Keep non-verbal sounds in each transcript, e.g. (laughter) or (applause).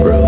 bro.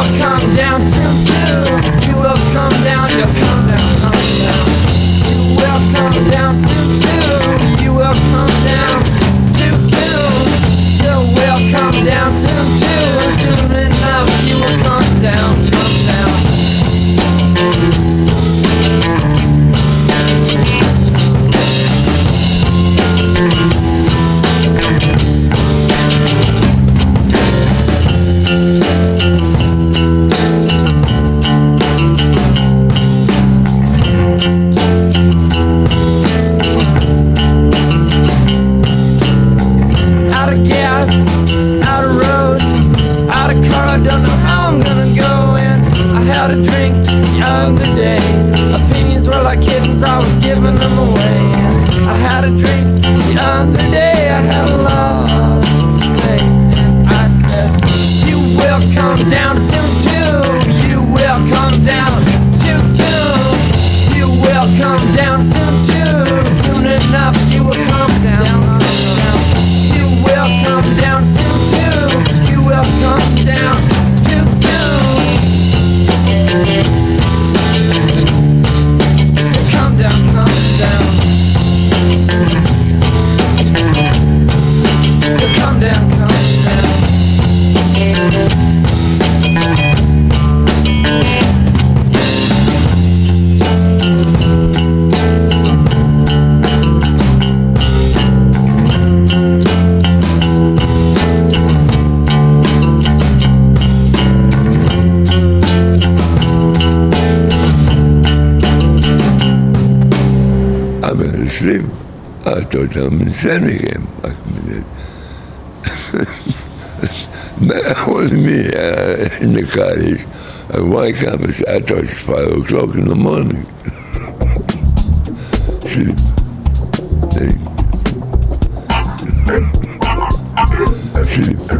I'll come down asleep. I told him and send him. I'm uh, (laughs) me uh, in the cottage. I wake up, at I thought five o'clock in the morning. (laughs) Sleep. Sleep.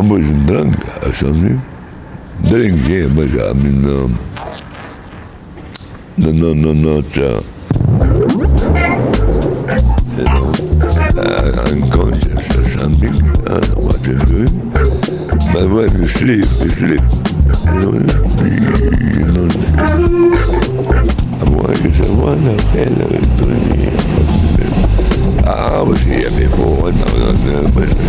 Estamos entrando, assim, brinquei mas a mim não. Não, não, não, não, tchau. You não uh, unconscious or não uh, what you're doing. But when you sleep, me sleep. não. Não, não. Não, não. Não, não. Não, não. Não, não. Não, não. Não, não. Não. Não, não. Não. Não. Não. Não.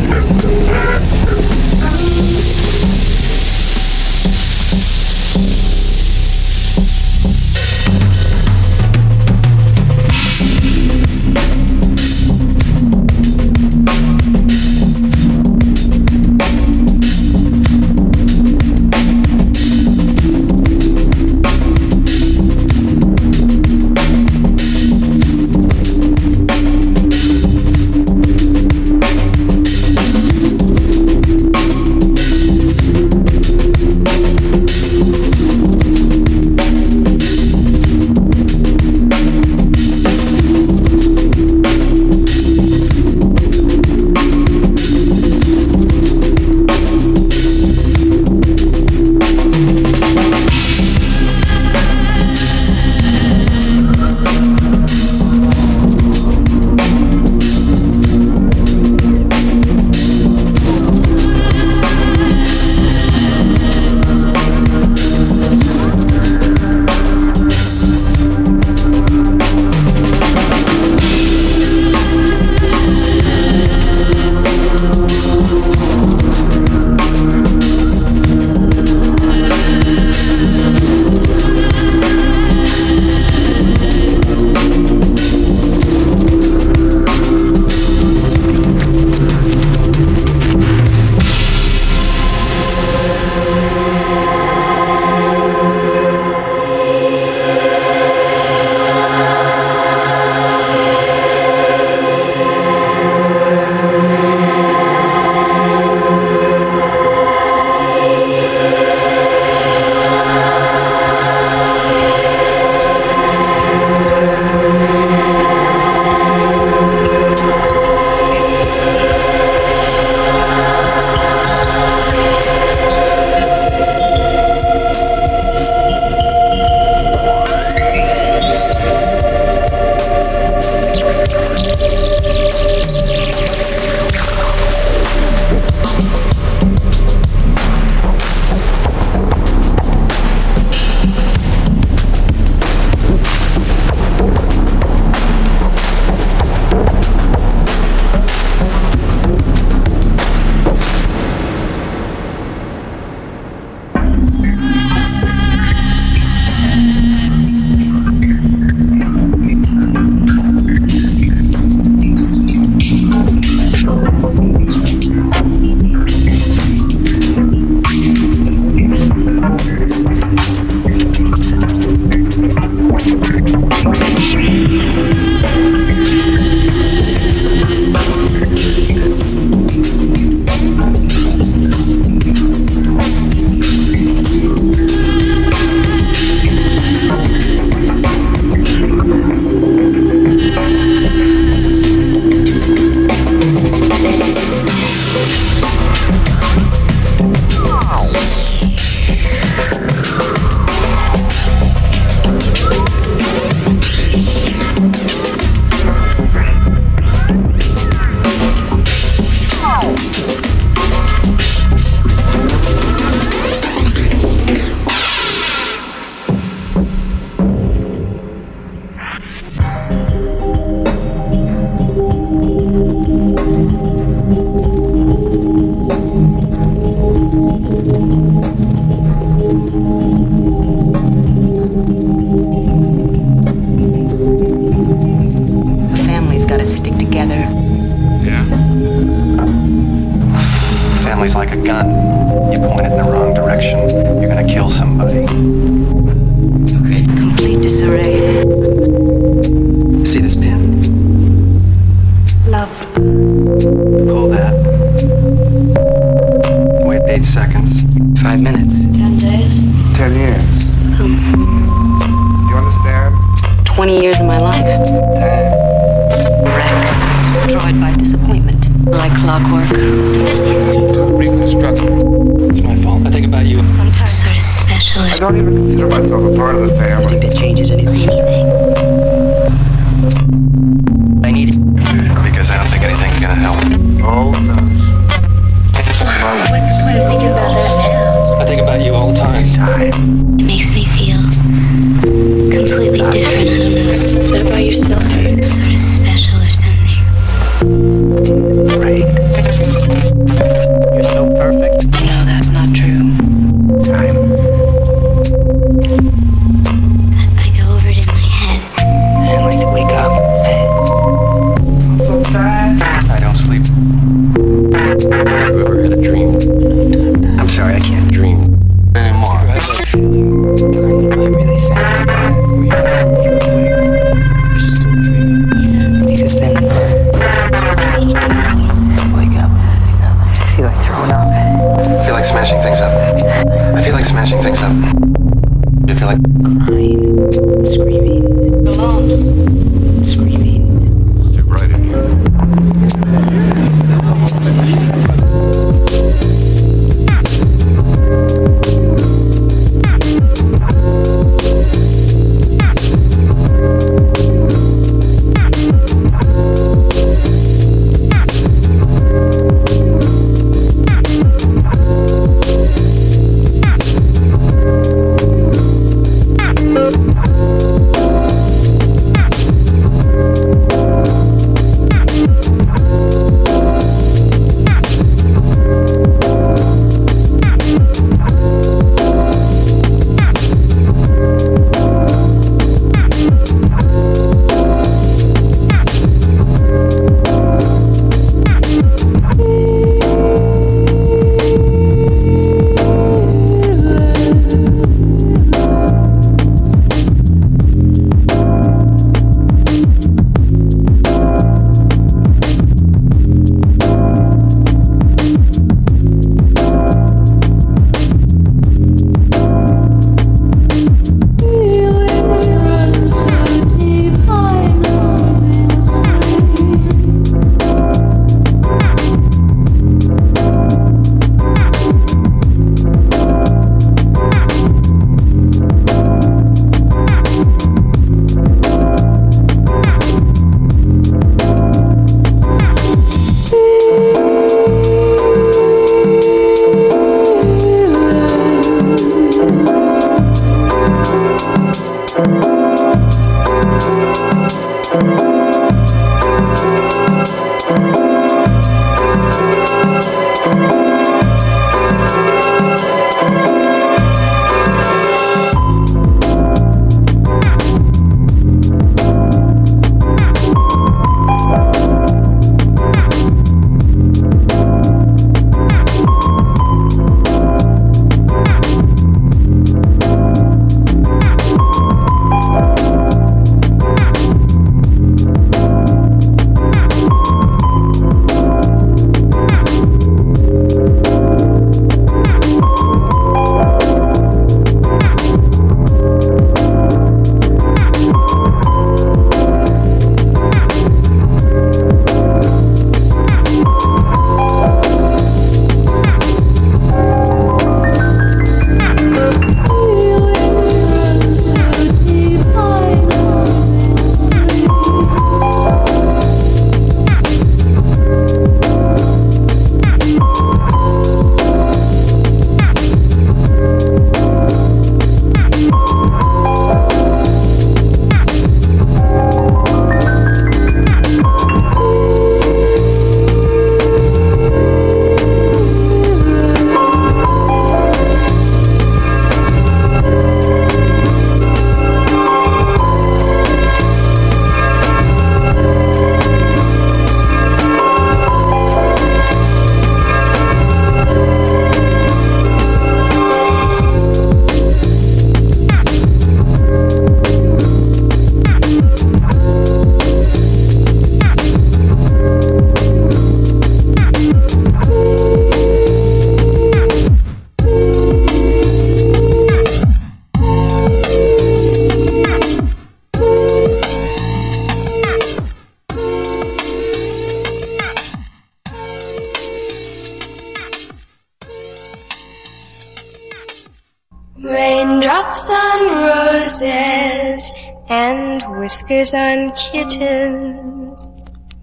On kittens,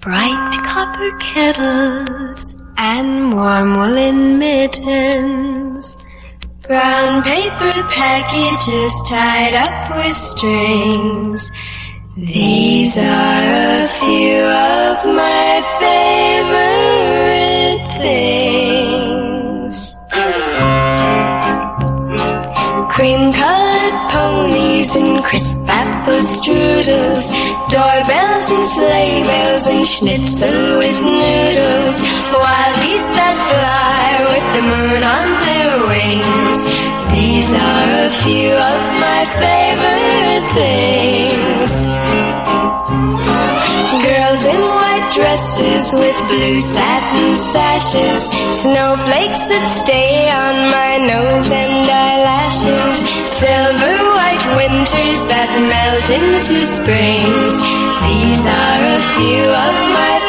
bright copper kettles and warm woolen mittens, brown paper packages tied up with strings. These are a few of my favorite strudels, doorbells and sleigh bells and schnitzel with noodles, wild geese that fly with the moon on their wings. These are a few of my favorite things. Dresses with blue satin sashes, snowflakes that stay on my nose and eyelashes, silver white winters that melt into springs. These are a few of my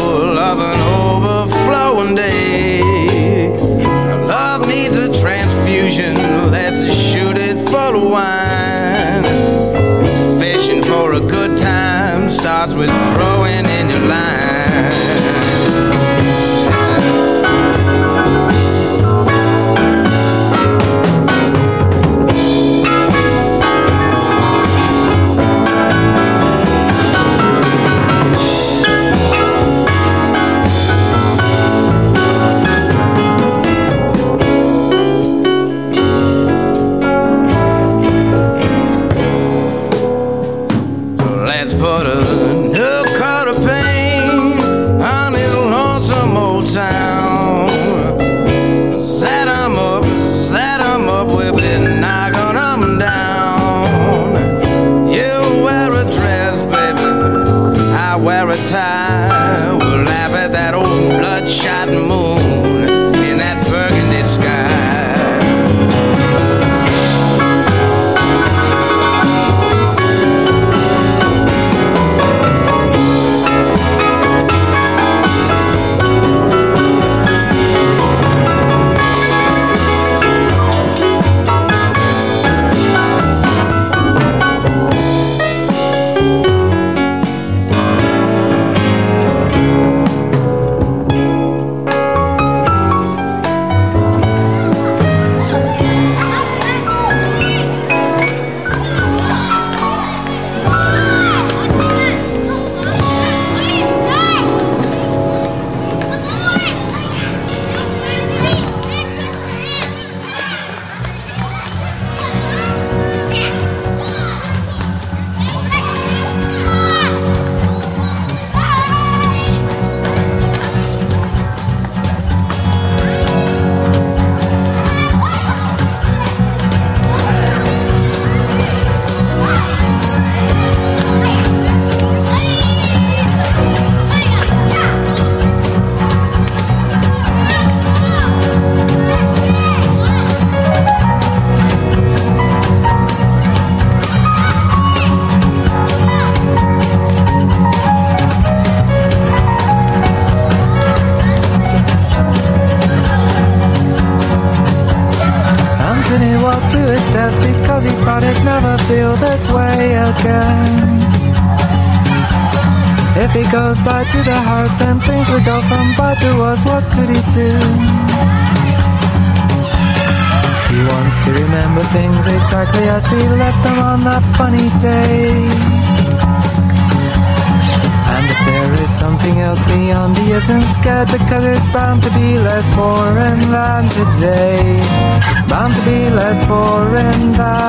shuffle of an overflowing day. Love needs a transfusion, let's shoot it full of wine. Fishing for a good time starts with throwing in your line. Exactly as he left them on that funny day. And if there is something else beyond, he isn't scared because it's bound to be less boring than today. Bound to be less boring than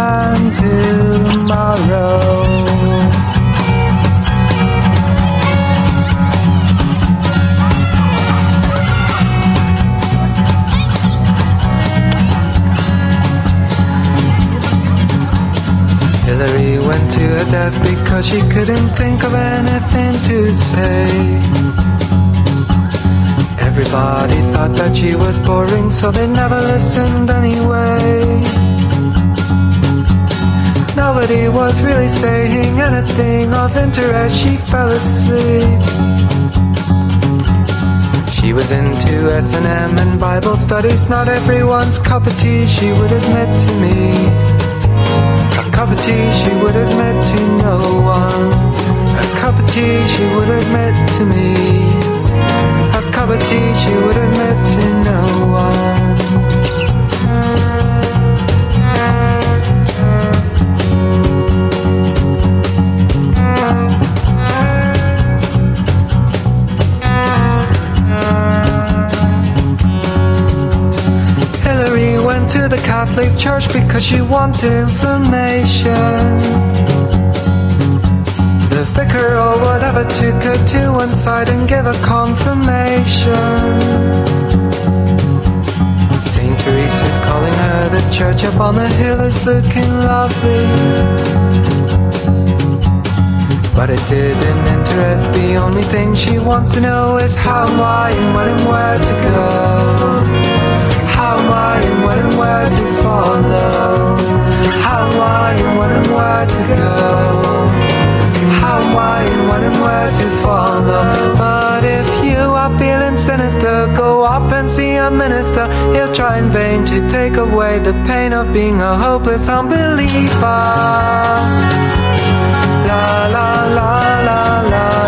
she couldn't think of anything to say. Everybody thought that she was boring, so they never listened anyway. Nobody was really saying anything of interest, she fell asleep. She was into S&M and Bible studies, not everyone's cup of tea, she would admit to me. A cup of tea she would admit to no one. A cup of tea she would admit to me. A cup of tea she would admit to no one. Catholic Church because she wants information. The vicar or whatever took her to one side and gave her confirmation. St. Teresa's calling her, the church up on the hill is looking lovely. But it didn't interest. The only thing she wants to know is how, why, and when and where to go. Why, and when and where to follow. How, why, and when and where to go. How, why, and when and where to follow. But if you are feeling sinister, go up and see a minister. He'll try in vain to take away the pain of being a hopeless unbeliever. La la la la la